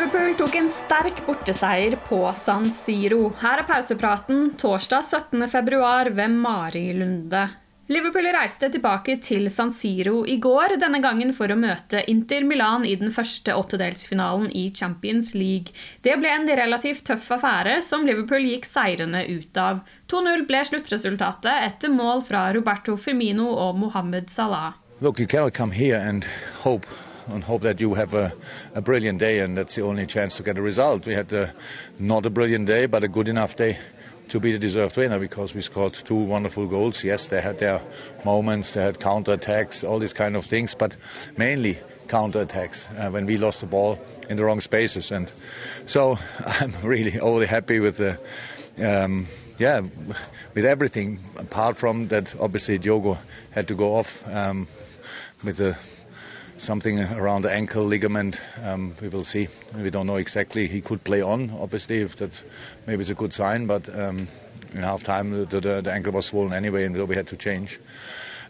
Liverpool tok en sterk borteseier på San Siro. Her er pausepraten torsdag 17. februar ved Mari Lunde. Liverpool reiste tilbake til San Siro i går, denne gangen for å møte Inter Milan i den første åttedelsfinalen i Champions League. Det ble en relativt tøff affære som Liverpool gikk seirende ut av. 2-0 ble sluttresultatet etter mål fra Roberto Firmino og Mohammed Salah. Look, you cannot come here and hope and hope that you have a, a brilliant day, and that's the only chance to get a result. We had a, not a brilliant day, but a good enough day to be the deserved winner because we scored two wonderful goals. Yes, they had their moments, they had counter attacks, all these kind of things, but mainly counter attacks uh, when we lost the ball in the wrong spaces. And so I'm really overly happy with the. Um, yeah, with everything apart from that, obviously Diogo had to go off um, with the something around the ankle ligament. Um, we will see. We don't know exactly. He could play on, obviously, if that maybe it's a good sign. But um, in half time, the, the, the, ankle was swollen anyway, and so we had to change.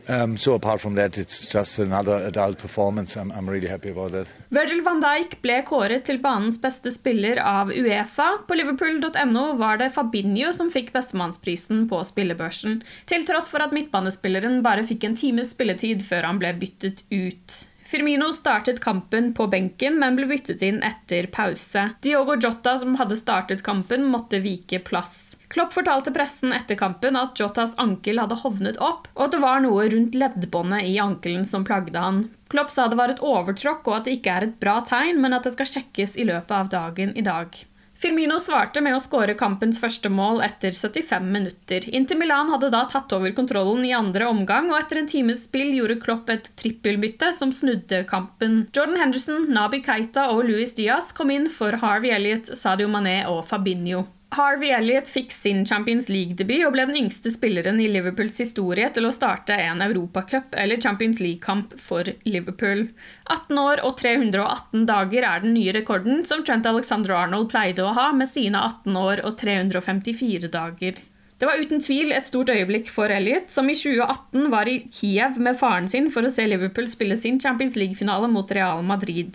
Um, so apart from that, it's just another adult performance. I'm, I'm really happy about that. Virgil van Dijk ble kåret til banens beste spiller av Uefa. På liverpool.no var det Fabinho som fikk bestemannsprisen på spillebørsen, til tross for at midtbanespilleren bare fikk en times spilletid før han ble byttet ut. Firmino startet kampen på benken, men ble byttet inn etter pause. Diogo Jota, som hadde startet kampen, måtte vike plass. Klopp fortalte pressen etter kampen at Jotas ankel hadde hovnet opp, og at det var noe rundt leddbåndet i ankelen som plagde han. Klopp sa det var et overtråkk og at det ikke er et bra tegn, men at det skal sjekkes i løpet av dagen i dag. Firmino svarte med å skåre kampens første mål etter 75 minutter. Inter Milan hadde da tatt over kontrollen i andre omgang, og etter en times spill gjorde Klopp et trippelbytte som snudde kampen. Jordan Henderson, Nabi Keita og Luis Diaz kom inn for Harvey Elliot, Sadio Mané og Fabinho. Harvey Elliot fikk sin Champions League-debut og ble den yngste spilleren i Liverpools historie til å starte en Europacup eller Champions League-kamp for Liverpool. 18 år og 318 dager er den nye rekorden som Trent Alexander Arnold pleide å ha med sine 18 år og 354 dager. Det var uten tvil et stort øyeblikk for Elliot, som i 2018 var i Kiev med faren sin for å se Liverpool spille sin Champions League-finale mot Real Madrid.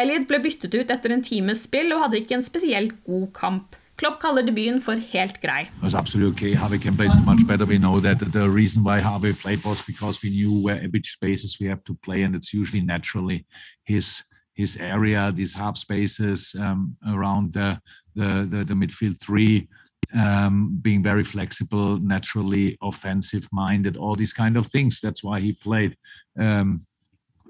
Elliot ble byttet ut etter en times spill og hadde ikke en spesielt god kamp. Klopp kaller debuten for helt grei. Okay. Harvey can play much better. We know that the reason why Harvey played was because we knew where which spaces we have to play, and it's usually naturally his his area, these half spaces um, around the, the the, the midfield three. Um, being very flexible, naturally offensive minded, all these kind of things. That's why he played. Um,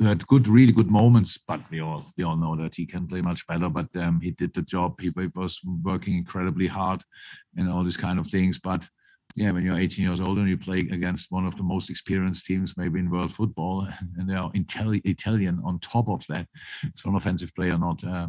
had good, really good moments, but we all we all know that he can play much better. But um, he did the job. He, was working incredibly hard, and all these kind of things. But yeah, when you're 18 years old and you play against one of the most experienced teams maybe in world football, and they are Italian on top of that, it's an offensive player, not uh,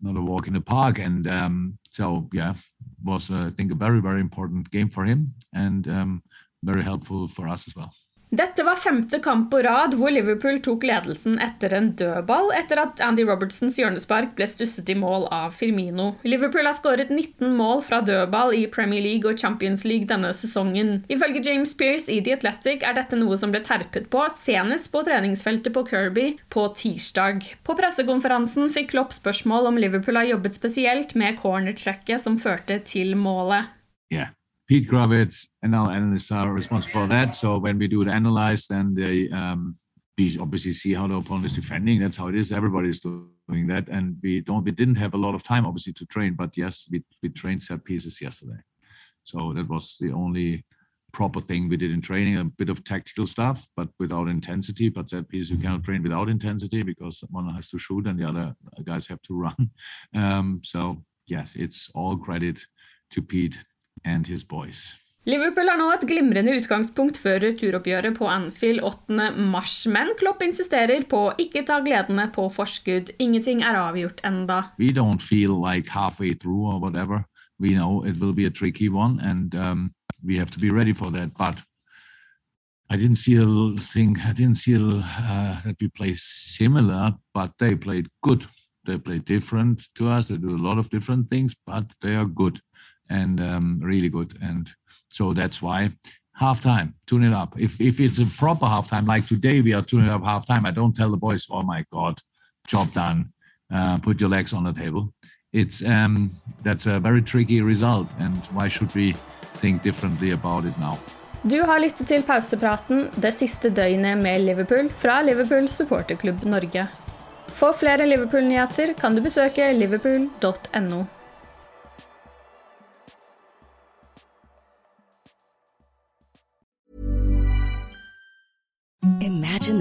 not a walk in the park. And um, so yeah, was uh, I think a very very important game for him and um, very helpful for us as well. Dette var femte kamp på rad hvor Liverpool tok ledelsen etter en dødball etter at Andy Robertsons hjørnespark ble stusset i mål av Firmino. Liverpool har skåret 19 mål fra dødball i Premier League og Champions League denne sesongen. Ifølge James Pearce i The Athletic er dette noe som ble terpet på senest på treningsfeltet på Kirby på tirsdag. På pressekonferansen fikk Klopp spørsmål om Liverpool har jobbet spesielt med cornertrekket som førte til målet. Yeah. Pete Krawietz and our analysts are responsible for that. So when we do the analyze, then they um, we obviously see how the opponent is defending. That's how it is. Everybody's doing that, and we don't. We didn't have a lot of time, obviously, to train. But yes, we we trained set pieces yesterday. So that was the only proper thing we did in training. A bit of tactical stuff, but without intensity. But set piece you cannot train without intensity because one has to shoot and the other guys have to run. Um, so yes, it's all credit to Pete and his boys. Liverpool har nå et glimrende utgangspunkt før returoppgjøret på Anfield 8. mars, men Klopp insisterer på å ikke ta gledene på forskudd. Ingenting er avgjort enda. We don't feel like halfway through or whatever. We know it will be a tricky one, and um, we have to be ready for that. But I didn't see a thing. I didn't see a, uh, that we play similar, but they played good. They play different to us. They do a lot of different things, but they are good and um, really good. And so that's why halftime, tune it up. If if it's a proper halftime, like today we are tuning up halftime, I don't tell the boys, oh my god, job done. Uh, put your legs on the table. It's um, that's a very tricky result, and why should we think differently about it now? Du har lyttet til pausepraten det siste døgnet med Liverpool fra Liverpool supporterklubb Norge. For flere Liverpool-nyheter kan du besøke liverpool.no.